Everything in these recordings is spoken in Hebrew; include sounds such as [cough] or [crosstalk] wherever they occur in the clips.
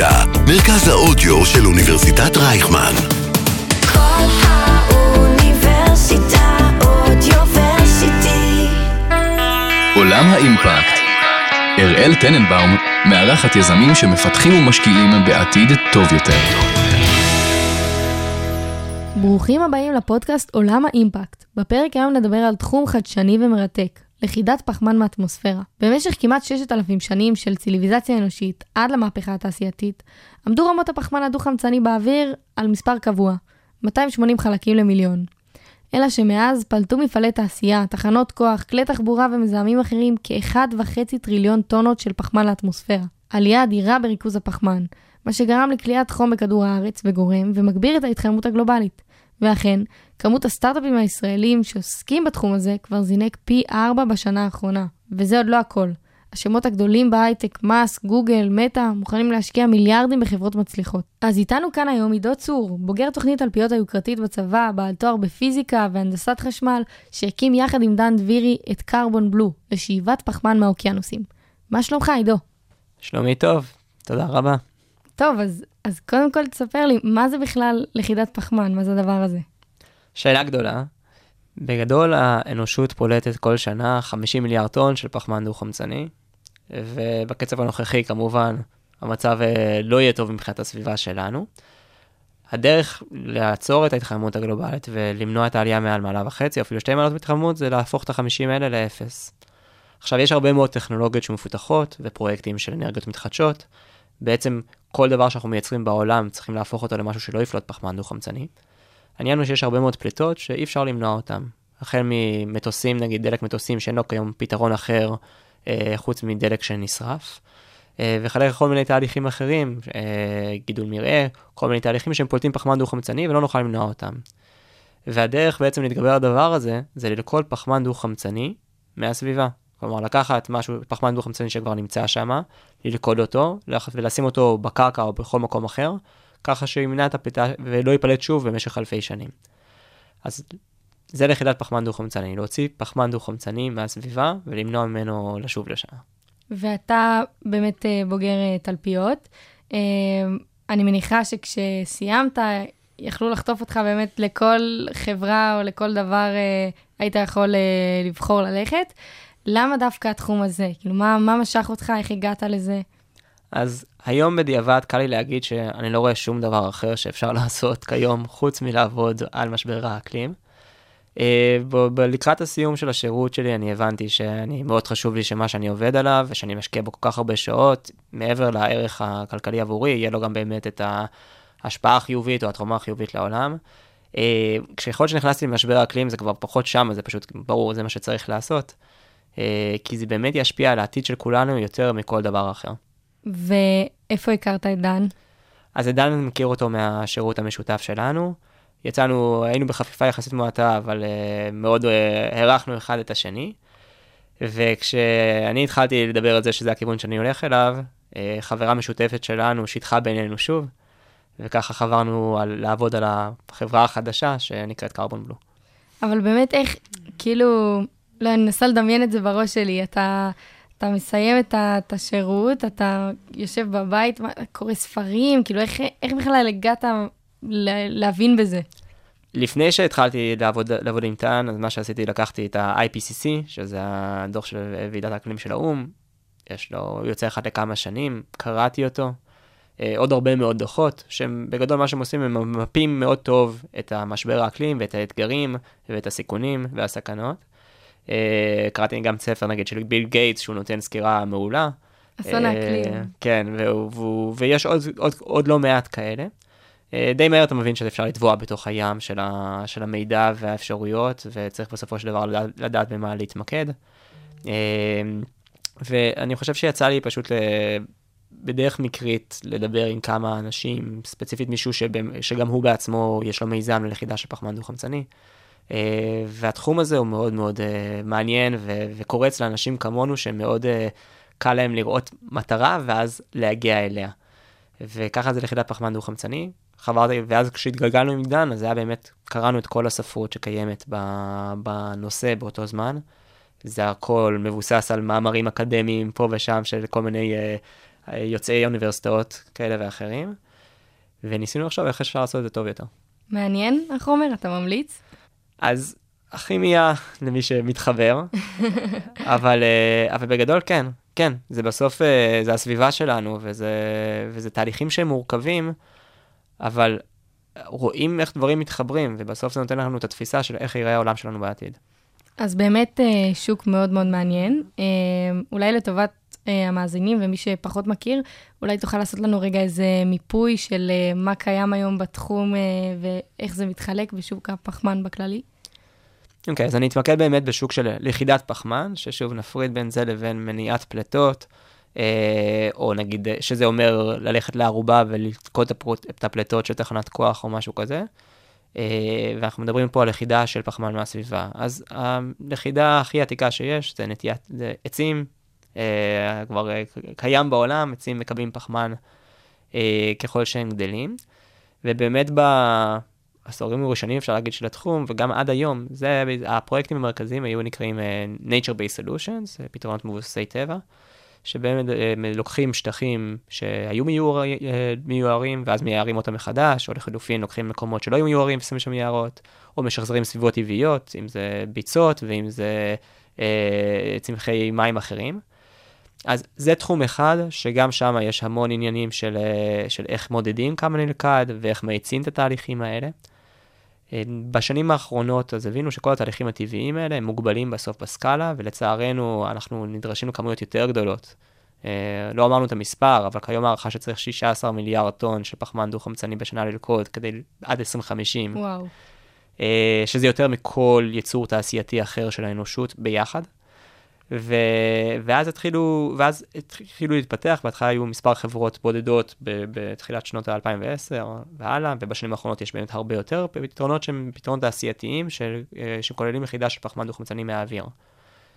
אוניברסיטה, מרכז האודיו של אוניברסיטת רייכמן. כל האוניברסיטה אודיוורסיטי. עולם האימפקט. אראל טננבאום מארחת יזמים שמפתחים ומשקיעים בעתיד טוב יותר. ברוכים הבאים לפודקאסט עולם האימפקט. בפרק היום נדבר על תחום חדשני ומרתק, לכידת פחמן מאטמוספירה. במשך כמעט 6,000 שנים של ציוויליזציה אנושית עד למהפכה התעשייתית, עמדו רמות הפחמן הדו-חמצני באוויר על מספר קבוע, 280 חלקים למיליון. אלא שמאז פלטו מפעלי תעשייה, תחנות כוח, כלי תחבורה ומזהמים אחרים כ-1.5 טריליון טונות של פחמן לאטמוספירה. עלייה אדירה בריכוז הפחמן, מה שגרם לכליאת חום בכדור הארץ וגורם ומגביר את ההתחממות הגלובלית. ואכן, כמות הסטארט-אפים הישראלים שעוסקים בתחום הזה כבר זינק פי 4 בשנה האחרונה. וזה עוד לא הכל. השמות הגדולים בהייטק, מאסק, גוגל, מטא, מוכנים להשקיע מיליארדים בחברות מצליחות. אז איתנו כאן היום עידו צור, בוגר תוכנית תלפיות היוקרתית בצבא, בעל תואר בפיזיקה והנדסת חשמל, שהקים יחד עם דן דבירי את קרבון בלו, לשאיבת פחמן מהאוקיינוסים. מה שלומך, עידו? שלומי טוב, תודה רבה. טוב, אז, אז קודם כל תספר לי, מה זה בכלל לכידת פחמן? מה זה הדבר הזה? שאלה גדולה. בגדול האנושות פולטת כל שנה 50 מיליארד טון של פחמן דו-חמצני, ובקצב הנוכחי כמובן המצב אה, לא יהיה טוב מבחינת הסביבה שלנו. הדרך לעצור את ההתחממות הגלובלית ולמנוע את העלייה מעל מעלה וחצי, אפילו שתי מעלות בהתחממות, זה להפוך את ה-50 האלה לאפס. עכשיו, יש הרבה מאוד טכנולוגיות שמפותחות ופרויקטים של אנרגיות מתחדשות. בעצם כל דבר שאנחנו מייצרים בעולם צריכים להפוך אותו למשהו שלא יפלוט פחמן דו-חמצני. העניין הוא שיש הרבה מאוד פליטות שאי אפשר למנוע אותן. החל ממטוסים, נגיד דלק מטוסים שאין לו כיום פתרון אחר אה, חוץ מדלק שנשרף. אה, וחלק כל מיני תהליכים אחרים, אה, גידול מרעה, כל מיני תהליכים שהם פולטים פחמן דו-חמצני ולא נוכל למנוע אותם. והדרך בעצם להתגבר על הדבר הזה, זה ללכוד פחמן דו-חמצני מהסביבה. כלומר, לקחת משהו, פחמן דו-חמצני שכבר נמצא שם, ללכוד אותו, ולשים אותו בקרקע או בכל מקום אחר, ככה שימנע את הפליטה ולא ייפלט שוב במשך אלפי שנים. אז זה ליחידת פחמן דו-חמצני, להוציא פחמן דו-חמצני מהסביבה ולמנוע ממנו לשוב לשם. ואתה באמת אה, בוגר אה, תלפיות. אה, אני מניחה שכשסיימת, יכלו לחטוף אותך באמת לכל חברה או לכל דבר, היית יכול לבחור ללכת. למה דווקא התחום הזה? כאילו, מה, מה משך אותך? איך הגעת לזה? אז היום בדיעבד קל לי להגיד שאני לא רואה שום דבר אחר שאפשר [laughs] לעשות כיום חוץ מלעבוד על משבר האקלים. Uh, לקראת הסיום של השירות שלי אני הבנתי שאני מאוד חשוב לי שמה שאני עובד עליו ושאני משקיע בו כל כך הרבה שעות, מעבר לערך הכלכלי עבורי, יהיה לו גם באמת את ההשפעה החיובית או התרומה החיובית לעולם. כשיכול להיות שנכנסתי למשבר האקלים זה כבר פחות שם, זה פשוט ברור, זה מה שצריך לעשות. Uh, כי זה באמת ישפיע על העתיד של כולנו יותר מכל דבר אחר. ואיפה הכרת את דן? אז את דן אני מכיר אותו מהשירות המשותף שלנו. יצאנו, היינו בחפיפה יחסית מועטה, אבל uh, מאוד uh, הערכנו אחד את השני. וכשאני התחלתי לדבר על זה שזה הכיוון שאני הולך אליו, uh, חברה משותפת שלנו שיתחה בינינו שוב, וככה חברנו על, לעבוד על החברה החדשה שנקראת קרבון בלו. אבל באמת איך, כאילו, לא, אני מנסה לדמיין את זה בראש שלי, אתה... אתה מסיים את, את השירות, אתה יושב בבית, קורא ספרים, כאילו איך, איך בכלל הגעת להבין בזה? לפני שהתחלתי לעבוד, לעבוד עם טאן, אז מה שעשיתי, לקחתי את ה-IPCC, שזה הדוח של ועידת האקלים של האו"ם, יש לו, הוא יוצא אחת לכמה שנים, קראתי אותו. אה, עוד הרבה מאוד דוחות, שהם בגדול מה שהם עושים, הם ממפים מאוד טוב את המשבר האקלים ואת האתגרים ואת הסיכונים והסכנות. אה, קראתי גם ספר נגיד של ביל גייטס, שהוא נותן סקירה מעולה. אסון האקלים. אה, כן, ויש עוד, עוד, עוד לא מעט כאלה. אה, די מהר אתה מבין שאפשר לטבוע בתוך הים של, ה, של המידע והאפשרויות, וצריך בסופו של דבר לדעת, לדעת במה להתמקד. ואני חושב שיצא לי פשוט בדרך מקרית לדבר עם כמה אנשים, ספציפית מישהו שגם הוא בעצמו יש לו מיזם ללכידה של פחמן דו-חמצני. אה, והתחום הזה הוא מאוד מאוד אה, מעניין ו- וקורץ לאנשים כמונו שמאוד אה, קל להם לראות מטרה ואז להגיע אליה. וככה זה לכידת פחמן דו-חמצני. חברתי, ואז כשהתגלגלנו עם דן, אז היה באמת, קראנו את כל הספרות שקיימת בנושא באותו זמן. זה הכל מבוסס על מאמרים אקדמיים פה ושם של כל מיני uh, יוצאי אוניברסיטאות כאלה ואחרים, וניסינו לחשוב איך אפשר לעשות את זה טוב יותר. מעניין החומר, אתה ממליץ? אז הכימיה למי שמתחבר, [laughs] אבל, אה, אבל בגדול כן, כן, זה בסוף, אה, זה הסביבה שלנו, וזה, וזה תהליכים שהם מורכבים, אבל רואים איך דברים מתחברים, ובסוף זה נותן לנו את התפיסה של איך ייראה העולם שלנו בעתיד. אז באמת אה, שוק מאוד מאוד מעניין. אולי לטובת המאזינים ומי שפחות מכיר, אולי תוכל לעשות לנו רגע איזה מיפוי של מה קיים היום בתחום ואיך זה מתחלק בשוק הפחמן בכללי. אוקיי, okay, אז אני אתמקד באמת בשוק של לכידת פחמן, ששוב נפריד בין זה לבין מניעת פליטות, אה, או נגיד שזה אומר ללכת לערובה ולתקוד את הפליטות של תחנת כוח או משהו כזה. אה, ואנחנו מדברים פה על לכידה של פחמן מהסביבה. אז הלכידה הכי עתיקה שיש זה נטיית זה עצים, אה, כבר אה, קיים בעולם, עצים מקבלים פחמן אה, ככל שהם גדלים. ובאמת ב... העשורים הראשונים, אפשר להגיד, של התחום, וגם עד היום, זה, הפרויקטים המרכזיים היו נקראים uh, Nature-Based Solutions, פתרונות מבוססי טבע, שבהם uh, לוקחים שטחים שהיו מיוער, uh, מיוערים, ואז מייערים אותם מחדש, או לחלופין לוקחים מקומות שלא היו מיוערים ושמים שם יערות, או משחזרים סביבות טבעיות, אם זה ביצות ואם זה uh, צמחי מים אחרים. אז זה תחום אחד, שגם שם יש המון עניינים של, של איך מודדים כמה נלכד ואיך מאיצים את התהליכים האלה. בשנים האחרונות אז הבינו שכל התהליכים הטבעיים האלה הם מוגבלים בסוף בסקאלה, ולצערנו אנחנו נדרשים לכמויות יותר גדולות. אה, לא אמרנו את המספר, אבל כיום הערכה שצריך 16 מיליארד טון של פחמן דו-חמצני בשנה ללכוד כדי עד 2050. וואו. אה, שזה יותר מכל יצור תעשייתי אחר של האנושות ביחד. ו... ואז התחילו, ואז התחילו להתפתח, בהתחלה היו מספר חברות בודדות ב... בתחילת שנות ה-2010 והלאה, ובשנים האחרונות יש באמת הרבה יותר פתרונות שהם פתרונות תעשייתיים של... אה, שכוללים יחידה של פחמן דו-חמצני מהאוויר.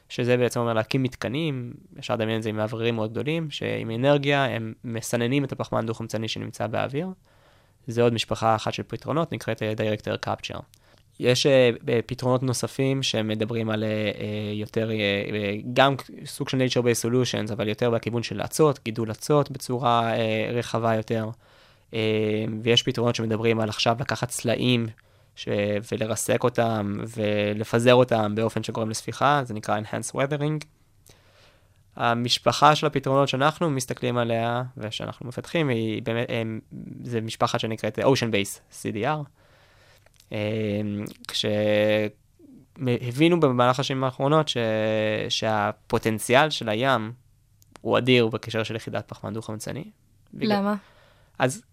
שזה בעצם אומר להקים מתקנים, אפשר לדמיין את זה עם מאווררים מאוד גדולים, שעם אנרגיה הם מסננים את הפחמן דו-חמצני שנמצא באוויר. זה עוד משפחה אחת של פתרונות, נקראת Director Capture. יש uh, פתרונות נוספים שמדברים על uh, יותר, גם סוג של nature-based solutions, אבל יותר בכיוון של אצות, גידול אצות בצורה רחבה יותר. ויש פתרונות שמדברים על עכשיו לקחת צלעים ש... ולרסק אותם ולפזר אותם באופן שגורם לספיחה, זה נקרא Enhanced Weathering. המשפחה של הפתרונות שאנחנו מסתכלים עליה ושאנחנו מפתחים, היא באמת, זה משפחה שנקראת Ocean Base CDR. אמ, כשהבינו במהלך השנים האחרונות ש... שהפוטנציאל של הים הוא אדיר בקשר של יחידת פחמן דו-חמצני. למה? אז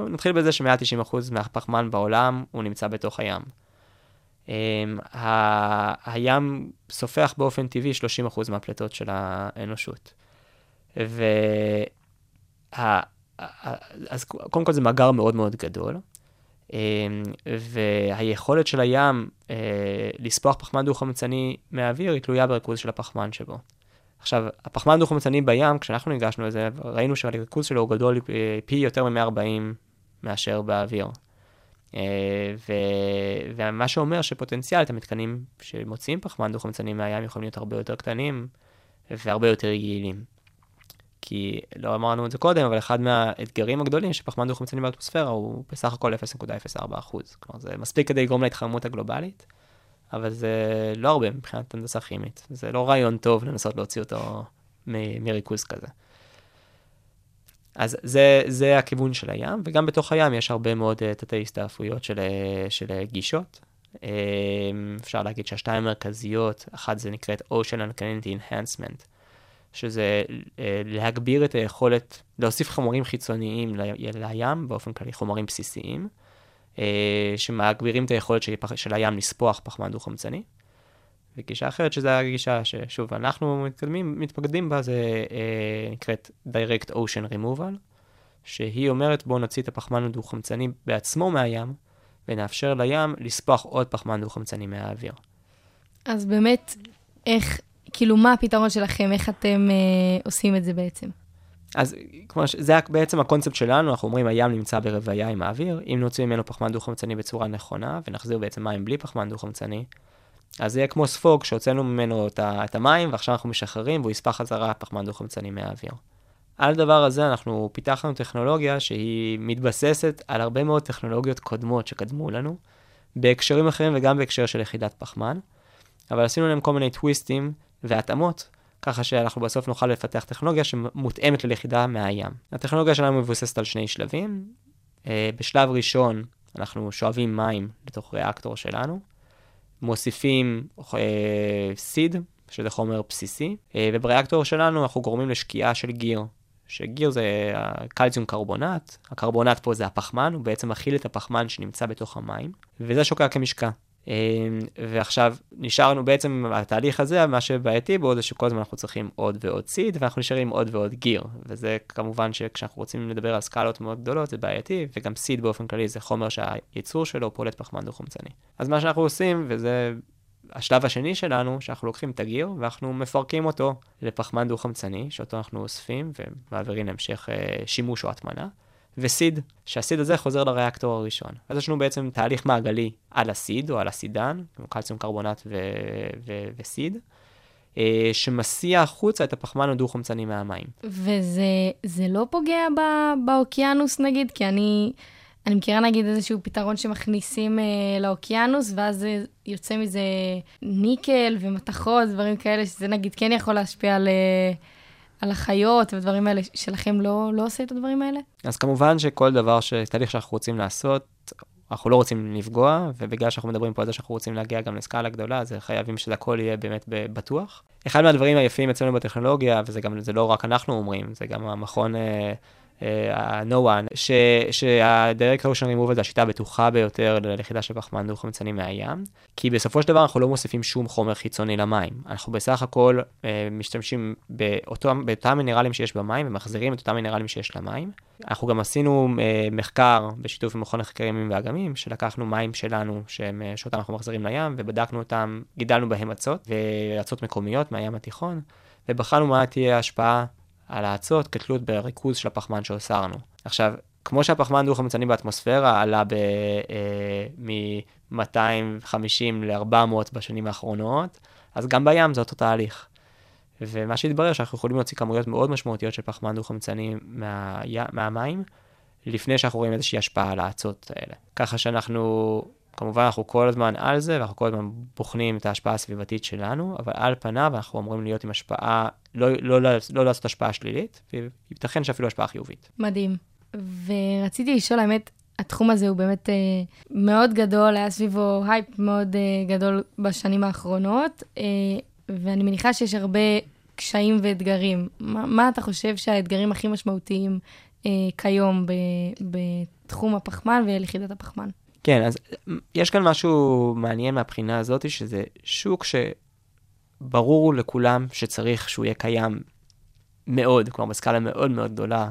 נתחיל בזה שמעל 90% מהפחמן בעולם הוא נמצא בתוך הים. Um, ה- הים סופח באופן טבעי 30% מהפליטות של האנושות. ו- ה- אז קודם כל זה מאגר מאוד מאוד גדול, והיכולת של הים אה, לספוח פחמן דו-חמצני מהאוויר היא תלויה בריכוז של הפחמן שבו. עכשיו, הפחמן דו-חמצני בים, כשאנחנו ניגשנו לזה, ראינו שהריכוז שלו הוא גדול פי יותר מ-140 מאשר באוויר. אה, ו... ומה שאומר שפוטנציאלית המתקנים שמוציאים פחמן דו-חמצני מהים יכולים להיות הרבה יותר קטנים והרבה יותר יעילים. כי לא אמרנו את זה קודם, אבל אחד מהאתגרים הגדולים שפחמן דו-חמצני באטמוספירה הוא בסך הכל 0.04 אחוז. כלומר, זה מספיק כדי לגרום להתחממות הגלובלית, אבל זה לא הרבה מבחינת הנדסה כימית. זה לא רעיון טוב לנסות להוציא אותו מ- מריכוז כזה. אז זה, זה הכיוון של הים, וגם בתוך הים יש הרבה מאוד uh, תתי הסתעפויות של, uh, של uh, גישות. Um, אפשר להגיד שהשתיים המרכזיות, אחת זה נקראת Ocean Alkalinity Enhancement, שזה אה, להגביר את היכולת, להוסיף חומרים חיצוניים לים, באופן כללי חומרים בסיסיים, אה, שמגבירים את היכולת של, הים לספוח פחמן דו-חמצני. וגישה אחרת, שזו הגישה ששוב, אנחנו מתקדמים, מתפקדים בה, זה אה, נקראת Direct Ocean Removal, שהיא אומרת בואו נוציא את הפחמן הדו-חמצני בעצמו מהים, ונאפשר לים לספוח עוד פחמן דו-חמצני מהאוויר. אז באמת, איך כאילו, מה הפתרון שלכם? איך אתם אה, עושים את זה בעצם? אז כמו זה בעצם הקונספט שלנו, אנחנו אומרים הים נמצא ברוויה עם האוויר, אם נוציא ממנו פחמן דו-חמצני בצורה נכונה, ונחזיר בעצם מים בלי פחמן דו-חמצני, אז זה יהיה כמו ספוג שהוצאנו ממנו את, ה, את המים, ועכשיו אנחנו משחררים, והוא יספח חזרה פחמן דו-חמצני מהאוויר. על הדבר הזה אנחנו פיתחנו טכנולוגיה שהיא מתבססת על הרבה מאוד טכנולוגיות קודמות שקדמו לנו, בהקשרים אחרים וגם בהקשר של יחידת פחמן, אבל עשינו להם כל מיני טוויסטים והתאמות, ככה שאנחנו בסוף נוכל לפתח טכנולוגיה שמותאמת ליחידה מהים. הטכנולוגיה שלנו מבוססת על שני שלבים. אה, בשלב ראשון אנחנו שואבים מים לתוך ריאקטור שלנו, מוסיפים סיד, שזה חומר בסיסי, אה, ובריאקטור שלנו אנחנו גורמים לשקיעה של גיר. שגיר זה קלציום קרבונט, הקרבונט פה זה הפחמן, הוא בעצם מכיל את הפחמן שנמצא בתוך המים, וזה שוקע כמשקע. אמ, ועכשיו נשארנו בעצם, התהליך הזה, מה שבעייתי בו זה שכל הזמן אנחנו צריכים עוד ועוד סיד, ואנחנו נשארים עוד ועוד גיר. וזה כמובן שכשאנחנו רוצים לדבר על סקלות מאוד גדולות זה בעייתי, וגם סיד באופן כללי זה חומר שהייצור שלו פולט פחמן דו-חומצני. אז מה שאנחנו עושים, וזה השלב השני שלנו, שאנחנו לוקחים את הגיר ואנחנו מפרקים אותו לפחמן דו-חמצני, שאותו אנחנו אוספים ומעבירים להמשך אה, שימוש או הטמנה. וסיד, שהסיד הזה חוזר לריאקטור הראשון. אז יש לנו בעצם תהליך מעגלי על הסיד או על הסידן, כמו קלציום קרבונט ו- ו- וסיד, אה, שמסיע החוצה את הפחמן הדו-חמצני מהמים. וזה לא פוגע ב- באוקיינוס נגיד? כי אני, אני מכירה נגיד איזשהו פתרון שמכניסים אה, לאוקיינוס, ואז יוצא מזה ניקל ומתכות, דברים כאלה, שזה נגיד כן יכול להשפיע על... אה, על החיות ודברים האלה, שלכם לא, לא עושה את הדברים האלה? אז כמובן שכל דבר, תהליך שאנחנו רוצים לעשות, אנחנו לא רוצים לפגוע, ובגלל שאנחנו מדברים פה על זה שאנחנו רוצים להגיע גם לסקאלה גדולה, אז חייבים שזה הכל יהיה באמת בטוח. אחד מהדברים היפים אצלנו בטכנולוגיה, וזה גם, זה לא רק אנחנו אומרים, זה גם המכון... אה, ה-No one, שה-Direct Ocean Removal זה השיטה הבטוחה ביותר ליחידה של פחמן דו-חמצני מהים, כי בסופו של דבר אנחנו לא מוסיפים שום חומר חיצוני למים. אנחנו בסך הכל uh, משתמשים באותם, באותם מינרלים שיש במים ומחזירים את אותם מינרלים שיש למים. אנחנו גם עשינו uh, מחקר בשיתוף עם מכון לחקרים ימים ואגמים, שלקחנו מים שלנו, שהם, שאותם אנחנו מחזירים לים, ובדקנו אותם, גידלנו בהם אצות, ואצות מקומיות מהים התיכון, ובחנו מה תהיה ההשפעה על האצות כתלות בריכוז של הפחמן שהוסרנו. עכשיו, כמו שהפחמן דו-חמצני באטמוספירה עלה ב, אה, מ-250 ל-400 בשנים האחרונות, אז גם בים זה אותו תהליך. ומה שהתברר שאנחנו יכולים להוציא כמויות מאוד משמעותיות של פחמן דו-חמצני מה, מהמים, לפני שאנחנו רואים איזושהי השפעה על האצות האלה. ככה שאנחנו כמובן אנחנו כל הזמן על זה, ואנחנו כל הזמן בוחנים את ההשפעה הסביבתית שלנו, אבל על פניו אנחנו אמורים להיות עם השפעה, לא, לא, לא, לא לעשות השפעה שלילית, וייתכן שאפילו השפעה חיובית. מדהים. ורציתי לשאול, האמת, התחום הזה הוא באמת אה, מאוד גדול, היה סביבו הייפ מאוד אה, גדול בשנים האחרונות, אה, ואני מניחה שיש הרבה קשיים ואתגרים. מה, מה אתה חושב שהאתגרים הכי משמעותיים אה, כיום ב, בתחום הפחמן וליחידת הפחמן? כן, אז יש כאן משהו מעניין מהבחינה הזאת, שזה שוק שברור לכולם שצריך שהוא יהיה קיים מאוד, כלומר בסקאלה מאוד מאוד גדולה,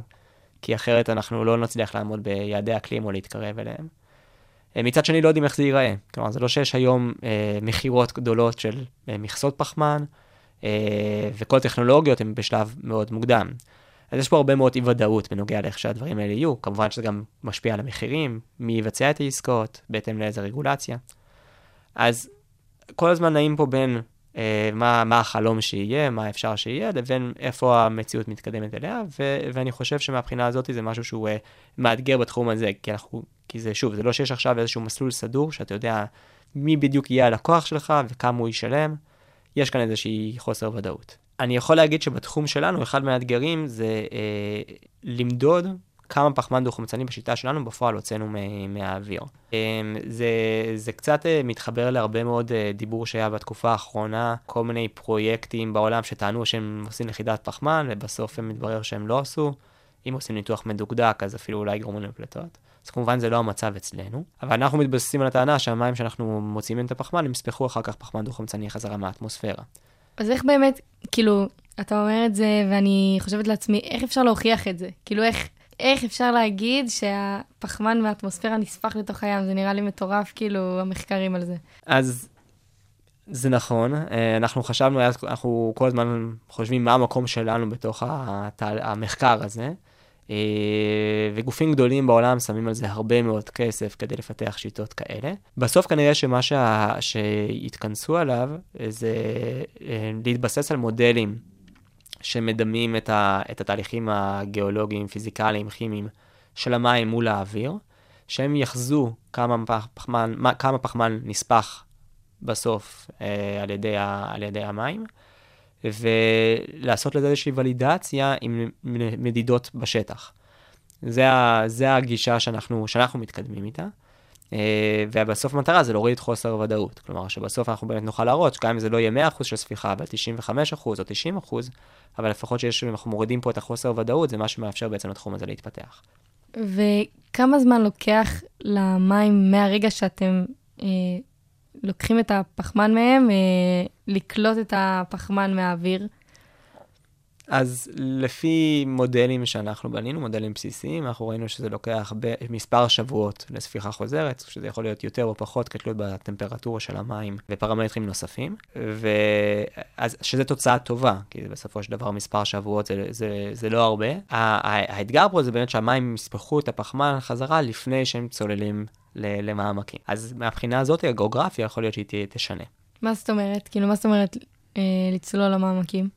כי אחרת אנחנו לא נצליח לעמוד ביעדי אקלים או להתקרב אליהם. אה, מצד שני, לא יודעים איך זה ייראה. כלומר, זה לא שיש היום אה, מכירות גדולות של אה, מכסות פחמן, אה, וכל הטכנולוגיות הן בשלב מאוד מוקדם. אז יש פה הרבה מאוד אי-ודאות בנוגע לאיך שהדברים האלה יהיו. כמובן שזה גם משפיע על המחירים, מי יבצע את העסקאות, בהתאם לאיזה רגולציה. אז כל הזמן נעים פה בין אה, מה, מה החלום שיהיה, מה אפשר שיהיה, לבין איפה המציאות מתקדמת אליה, ו- ואני חושב שמבחינה הזאת זה משהו שהוא אה, מאתגר בתחום הזה, כי, אנחנו, כי זה, שוב, זה לא שיש עכשיו איזשהו מסלול סדור, שאתה יודע מי בדיוק יהיה הלקוח שלך וכמה הוא ישלם, יש כאן איזושהי חוסר ודאות. אני יכול להגיד שבתחום שלנו, אחד מהאתגרים זה אה, למדוד כמה פחמן דו-חמצני בשיטה שלנו בפועל הוצאנו מהאוויר. אה, זה, זה קצת אה, מתחבר להרבה מאוד אה, דיבור שהיה בתקופה האחרונה, כל מיני פרויקטים בעולם שטענו שהם עושים יחידת פחמן, ובסוף הם מתברר שהם לא עשו. אם עושים ניתוח מדוקדק, אז אפילו אולי יגרמו לפליטות. אז כמובן זה לא המצב אצלנו, אבל אנחנו מתבססים על הטענה שהמים שאנחנו מוציאים את הפחמן, הם יספחו אחר כך פחמן דו-חמצני חזרה מהאטמוספירה. אז איך באמת, כאילו, אתה אומר את זה, ואני חושבת לעצמי, איך אפשר להוכיח את זה? כאילו, איך, איך אפשר להגיד שהפחמן מהאטמוספירה נספח לתוך הים? זה נראה לי מטורף, כאילו, המחקרים על זה. אז זה נכון, אה, אנחנו חשבנו, אנחנו כל הזמן חושבים מה המקום שלנו בתוך המחקר הזה. אה, וגופים גדולים בעולם שמים על זה הרבה מאוד כסף כדי לפתח שיטות כאלה. בסוף כנראה שמה שה... שהתכנסו עליו זה אה, להתבסס על מודלים שמדמים את, ה, את התהליכים הגיאולוגיים, פיזיקליים, כימיים של המים מול האוויר, שהם יחזו כמה פחמן, כמה פחמן נספח בסוף אה, על, ידי ה, על ידי המים, ולעשות לזה איזושהי ולידציה עם מדידות בשטח. זה, ה, זה הגישה שאנחנו, שאנחנו מתקדמים איתה. אה, ובסוף המטרה זה להוריד את חוסר הוודאות. כלומר, שבסוף אנחנו באמת נוכל להראות שגם אם זה לא יהיה 100% של ספיחה, אבל 95% או 90%, אבל לפחות שיש, אנחנו מורידים פה את החוסר הוודאות, זה מה שמאפשר בעצם לתחום הזה להתפתח. וכמה זמן לוקח למים מהרגע שאתם אה, לוקחים את הפחמן מהם, אה, לקלוט את הפחמן מהאוויר? אז לפי מודלים שאנחנו בנינו, מודלים בסיסיים, אנחנו ראינו שזה לוקח מספר שבועות לספיחה חוזרת, שזה יכול להיות יותר או פחות כתלות בטמפרטורה של המים ופרמטרים נוספים, ואז שזה תוצאה טובה, כי בסופו של דבר מספר שבועות זה, זה, זה לא הרבה. האתגר פה זה באמת שהמים יספחו את הפחמן חזרה לפני שהם צוללים למעמקים. אז מהבחינה הזאת הגיאוגרפיה יכול להיות שהיא תשנה. מה זאת אומרת? כאילו, מה זאת אומרת אה, לצלול למעמקים?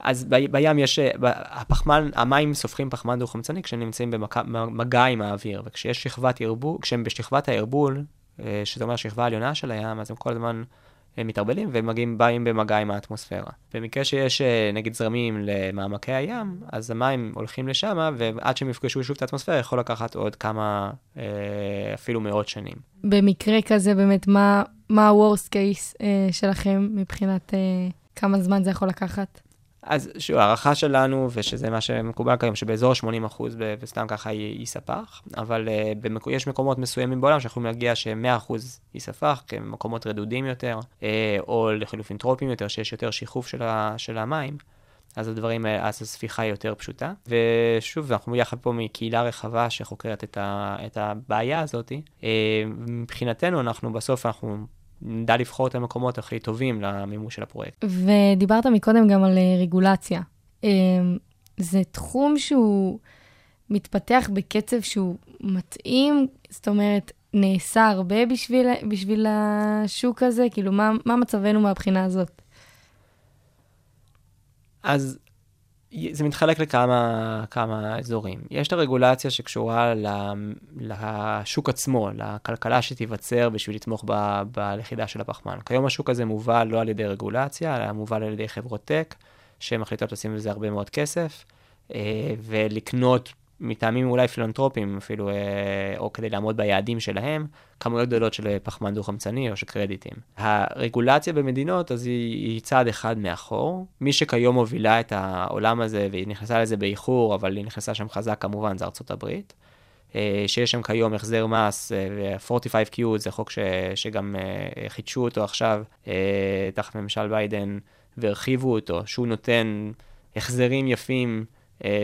אז ב, בים יש, אה, הפחמן, המים סופחים פחמן דו-חמצני כשהם נמצאים במגע עם האוויר, וכשיש שכבת ערבול, כשהם בשכבת הערבול, אה, שזה אומר שכבה עליונה של הים, אז הם כל הזמן הם מתערבלים ומגיעים, באים במגע עם האטמוספירה. במקרה שיש אה, נגיד זרמים למעמקי הים, אז המים הולכים לשם, ועד שהם יפגשו שוב את האטמוספירה, יכול לקחת עוד כמה, אפילו מאות שנים. במקרה כזה, באמת, מה, מה ה-Worst case שלכם מבחינת כמה זמן זה יכול לקחת? אז שוב, הערכה שלנו, ושזה מה שמקובל כיום, שבאזור 80 אחוז, וסתם ככה ייספח, אבל uh, במק... יש מקומות מסוימים בעולם שיכולים להגיע ש-100 אחוז ייספח, כי הם מקומות רדודים יותר, uh, או לחילופין טרופיים יותר, שיש יותר שיחוף של, ה... של המים. אז הדברים, אז הספיחה היא יותר פשוטה. ושוב, אנחנו יחד פה מקהילה רחבה שחוקרת את, ה, את הבעיה הזאת. אה, מבחינתנו, אנחנו בסוף, אנחנו נדע לבחור את המקומות הכי טובים למימוש של הפרויקט. ודיברת מקודם גם על אה, רגולציה. אה, זה תחום שהוא מתפתח בקצב שהוא מתאים, זאת אומרת, נעשה הרבה בשביל, בשביל השוק הזה? כאילו, מה, מה מצבנו מהבחינה הזאת? אז זה מתחלק לכמה כמה אזורים. יש את הרגולציה שקשורה לשוק עצמו, לכלכלה שתיווצר בשביל לתמוך ב, בלכידה של הפחמן. כיום השוק הזה מובל לא על ידי רגולציה, אלא מובל על ידי חברות טק, שמחליטות לשים בזה הרבה מאוד כסף, אה, ולקנות מטעמים אולי פילנטרופיים אפילו, אה, או כדי לעמוד ביעדים שלהם, כמויות גדולות של פחמן דו-חמצני או של קרדיטים. הרגולציה במדינות, אז היא, היא צעד אחד מאחור. מי שכיום מובילה את העולם הזה, והיא נכנסה לזה באיחור, אבל היא נכנסה שם חזק כמובן, זה ארצות הברית. אה, שיש שם כיום החזר מס, ו-45Q זה חוק ש, שגם אה, חידשו אותו עכשיו תחת ממשל ביידן והרחיבו אותו, שהוא נותן החזרים יפים אה,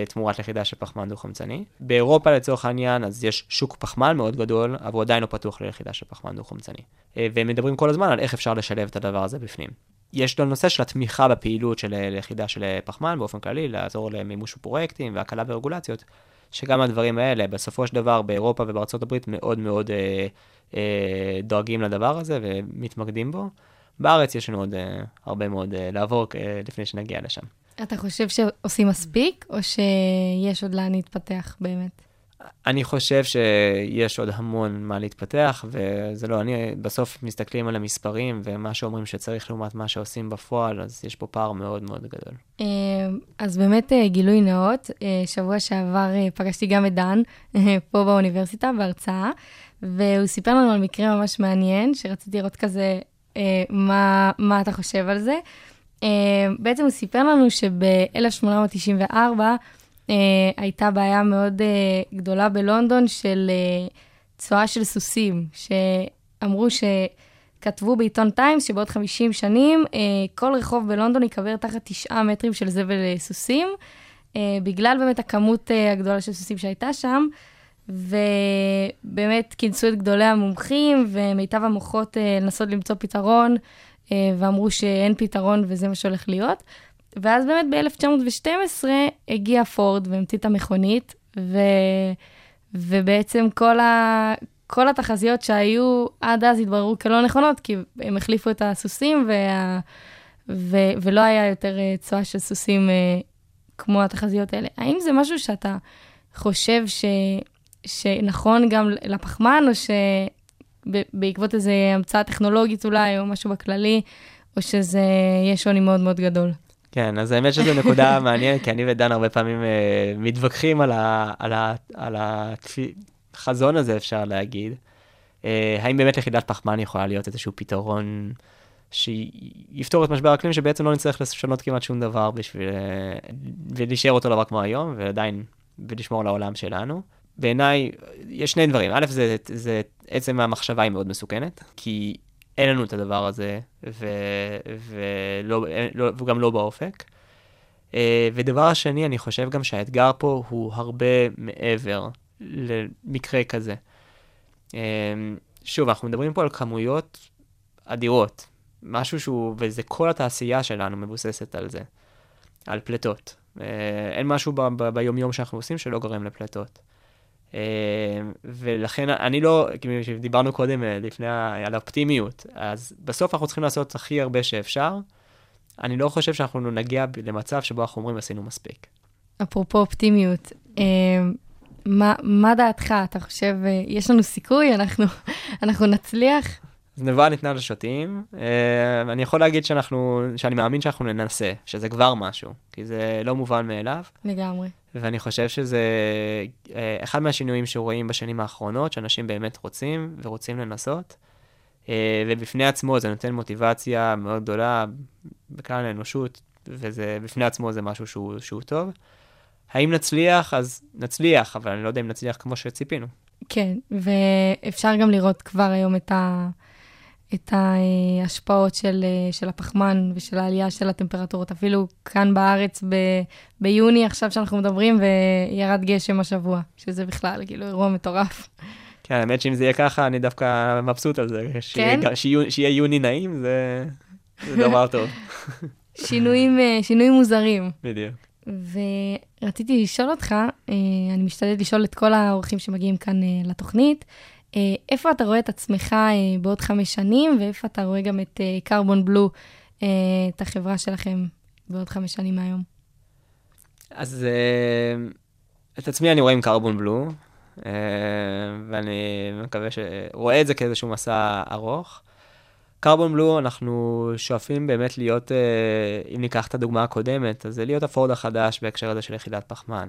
תמורת לכידה של פחמן דו-חמצני. באירופה לצורך העניין, אז יש שוק פחמן מאוד גדול, אבל הוא עדיין לא פתוח ללכידה של פחמן דו-חמצני. אה, והם מדברים כל הזמן על איך אפשר לשלב את הדבר הזה בפנים. יש לו נושא של התמיכה בפעילות של אה, לכידה של פחמן באופן כללי, לעזור למימוש פרויקטים והקלה ברגולציות, שגם הדברים האלה, בסופו של דבר באירופה ובארצות הברית מאוד מאוד אה, אה, דואגים לדבר הזה ומתמקדים בו. בארץ יש לנו עוד אה, הרבה מאוד אה, לעבור אה, לפני שנגיע לשם. אתה חושב שעושים מספיק, או שיש עוד לאן להתפתח באמת? אני חושב שיש עוד המון מה להתפתח, וזה לא, אני, בסוף מסתכלים על המספרים ומה שאומרים שצריך לעומת מה שעושים בפועל, אז יש פה פער מאוד מאוד גדול. אה, אז באמת אה, גילוי נאות, אה, שבוע שעבר פגשתי גם את דן, פה באוניברסיטה, בהרצאה, והוא סיפר לנו על מקרה ממש מעניין, שרציתי לראות כזה מה, מה אתה חושב על זה. Uh, בעצם הוא סיפר לנו שב-1894 uh, הייתה בעיה מאוד uh, גדולה בלונדון של צואה של סוסים, שאמרו שכתבו בעיתון טיימס שבעוד 50 שנים כל רחוב בלונדון ייקבר תחת תשעה מטרים של זבל סוסים, בגלל באמת הכמות הגדולה של סוסים שהייתה שם. ובאמת כינסו את גדולי המומחים ומיטב המוחות לנסות למצוא פתרון. אה, ואמרו שאין פתרון וזה מה שהולך להיות. ואז באמת ב-1912 הגיע פורד והמציא את המכונית, ו... ובעצם כל, ה... כל התחזיות שהיו עד אז התבררו כלא נכונות, כי הם החליפו את הסוסים, וה... ו... ולא היה יותר אה, צואה של סוסים אה, כמו התחזיות האלה. האם זה משהו שאתה חושב ש, שנכון גם לפחמן, או שבעקבות איזה המצאה טכנולוגית אולי, או משהו בכללי, או שזה, יש שוני מאוד מאוד גדול? כן, אז האמת שזו נקודה [laughs] מעניינת, כי אני ודן הרבה פעמים uh, מתווכחים על, ה, על, ה, על החזון הזה, אפשר להגיד. Uh, האם באמת יחידת פחמן יכולה להיות איזשהו פתרון שיפתור את משבר האקלים, שבעצם לא נצטרך לשנות כמעט שום דבר בשביל... Uh, ולהישאר אותו דבר כמו היום, ועדיין, ולשמור על העולם שלנו. בעיניי, יש שני דברים. א', זה, זה עצם המחשבה היא מאוד מסוכנת, כי אין לנו את הדבר הזה, ו, ולא, לא, וגם לא באופק. אה, ודבר השני, אני חושב גם שהאתגר פה הוא הרבה מעבר למקרה כזה. אה, שוב, אנחנו מדברים פה על כמויות אדירות, משהו שהוא, וזה כל התעשייה שלנו מבוססת על זה, על פליטות. אה, אין משהו ביומיום שאנחנו עושים שלא גורם לפליטות. אה, ולכן אני לא, כמו שדיברנו קודם אה, לפני על האופטימיות, אז בסוף אנחנו צריכים לעשות הכי הרבה שאפשר. אני לא חושב שאנחנו נגיע למצב שבו אנחנו אומרים עשינו מספיק. אפרופו אופטימיות, אה, מה, מה דעתך? אתה חושב, יש לנו סיכוי? אנחנו, אנחנו נצליח? אז נבואה ניתנה לשוטים. אני יכול להגיד שאנחנו, שאני מאמין שאנחנו ננסה, שזה כבר משהו, כי זה לא מובן מאליו. לגמרי. ואני חושב שזה אה, אחד מהשינויים שרואים בשנים האחרונות, שאנשים באמת רוצים ורוצים לנסות, אה, ובפני עצמו זה נותן מוטיבציה מאוד גדולה בכלל האנושות, וזה בפני עצמו זה משהו שהוא, שהוא טוב. האם נצליח? אז נצליח, אבל אני לא יודע אם נצליח כמו שציפינו. כן, ואפשר גם לראות כבר היום את ה... את ההשפעות של, של הפחמן ושל העלייה של הטמפרטורות. אפילו כאן בארץ ב, ביוני, עכשיו שאנחנו מדברים, וירד גשם השבוע, שזה בכלל כאילו אירוע מטורף. כן, האמת שאם זה יהיה ככה, אני דווקא מבסוט על זה. כן? שיהיה, שיהיה, שיהיה יוני נעים, זה, זה דבר טוב. [laughs] שינויים, שינויים מוזרים. בדיוק. ורציתי לשאול אותך, אה, אני משתדלת לשאול את כל האורחים שמגיעים כאן אה, לתוכנית, אה, איפה אתה רואה את עצמך אה, בעוד חמש שנים, ואיפה אתה רואה גם את קרבון אה, בלו, את החברה שלכם בעוד חמש שנים מהיום? אז את עצמי אני רואה עם קרבון בלו, ואני מקווה ש... רואה את זה כאיזשהו מסע ארוך. קרבון בלו, אנחנו שואפים באמת להיות, אם ניקח את הדוגמה הקודמת, אז זה להיות הפורד החדש בהקשר הזה של יחידת פחמן.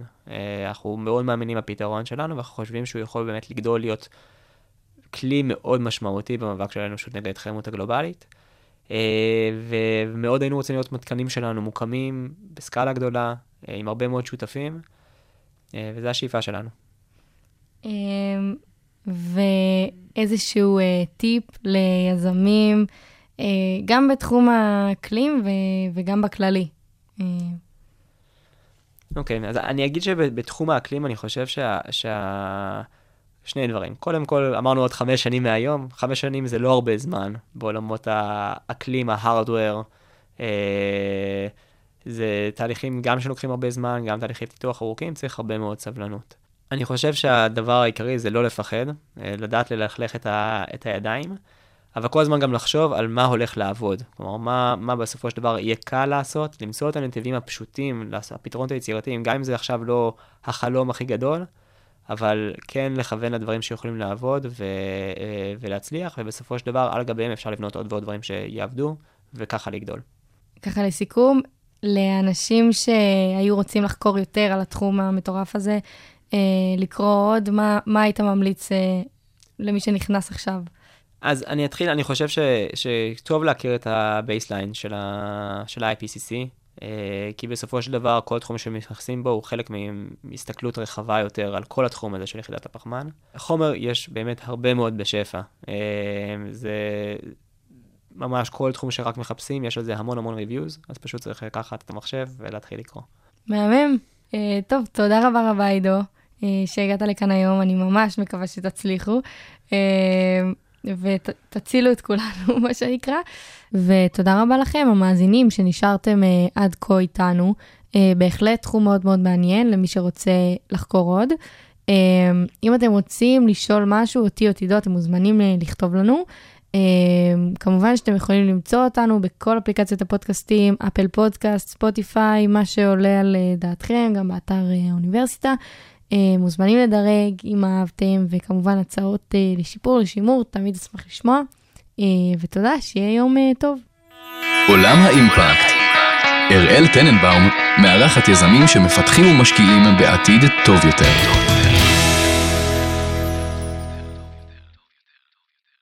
אנחנו מאוד מאמינים בפתרון שלנו, ואנחנו חושבים שהוא יכול באמת לגדול להיות כלי מאוד משמעותי במאבק של האנושות נגד ההתחממות הגלובלית. אה, ומאוד היינו רוצים לראות מתקנים שלנו מוקמים בסקאלה גדולה, אה, עם הרבה מאוד שותפים, אה, וזו השאיפה שלנו. ואיזשהו טיפ ליזמים, גם בתחום האקלים וגם בכללי. אוקיי, okay, אז אני אגיד שבתחום האקלים אני חושב שה... שה... שני דברים. קודם כל, אמרנו עוד חמש שנים מהיום, חמש שנים זה לא הרבה זמן בעולמות האקלים, ההארדוור. אה, זה תהליכים גם שלוקחים הרבה זמן, גם תהליכי פיתוח ארוכים, צריך הרבה מאוד סבלנות. אני חושב שהדבר העיקרי זה לא לפחד, אה, לדעת ללכלך את, ה, את הידיים, אבל כל הזמן גם לחשוב על מה הולך לעבוד. כלומר, מה, מה בסופו של דבר יהיה קל לעשות, למצוא את הנתיבים הפשוטים, הפתרונות היצירתיים, גם אם זה עכשיו לא החלום הכי גדול, אבל כן לכוון לדברים שיכולים לעבוד ו, אה, ולהצליח, ובסופו של דבר על גביהם אפשר לבנות עוד ועוד דברים שיעבדו, וככה לגדול. ככה לסיכום, לאנשים שהיו רוצים לחקור יותר על התחום המטורף הזה, אה, לקרוא עוד, מה, מה היית ממליץ אה, למי שנכנס עכשיו? אז אני אתחיל, אני חושב ש, שטוב להכיר את ה baseline של, ה-IPCC, כי בסופו של דבר כל תחום שמתייחסים בו הוא חלק מהסתכלות רחבה יותר על כל התחום הזה של לכידת הפחמן. חומר יש באמת הרבה מאוד בשפע. אה, זה ממש כל תחום שרק מחפשים, יש על זה המון המון ריוויוז, אז פשוט צריך לקחת את המחשב ולהתחיל לקרוא. מהמם. אה, טוב, תודה רבה רבה עידו, שהגעת לכאן היום, אני ממש מקווה שתצליחו. ותצילו את כולנו, [laughs] מה שנקרא. ותודה רבה לכם, המאזינים, שנשארתם uh, עד כה איתנו. Uh, בהחלט תחום מאוד מאוד מעניין למי שרוצה לחקור עוד. Uh, אם אתם רוצים לשאול משהו, אותי או תדעו, אתם מוזמנים uh, לכתוב לנו. כמובן שאתם יכולים למצוא אותנו בכל אפליקציות הפודקאסטים, אפל פודקאסט, ספוטיפיי, מה שעולה על דעתכם, גם באתר האוניברסיטה. מוזמנים לדרג אם אהבתם, וכמובן הצעות לשיפור, לשימור, תמיד אשמח לשמוע. ותודה, שיהיה יום טוב. עולם האימפקט אראל טננבאום מארחת יזמים שמפתחים ומשקיעים בעתיד טוב יותר.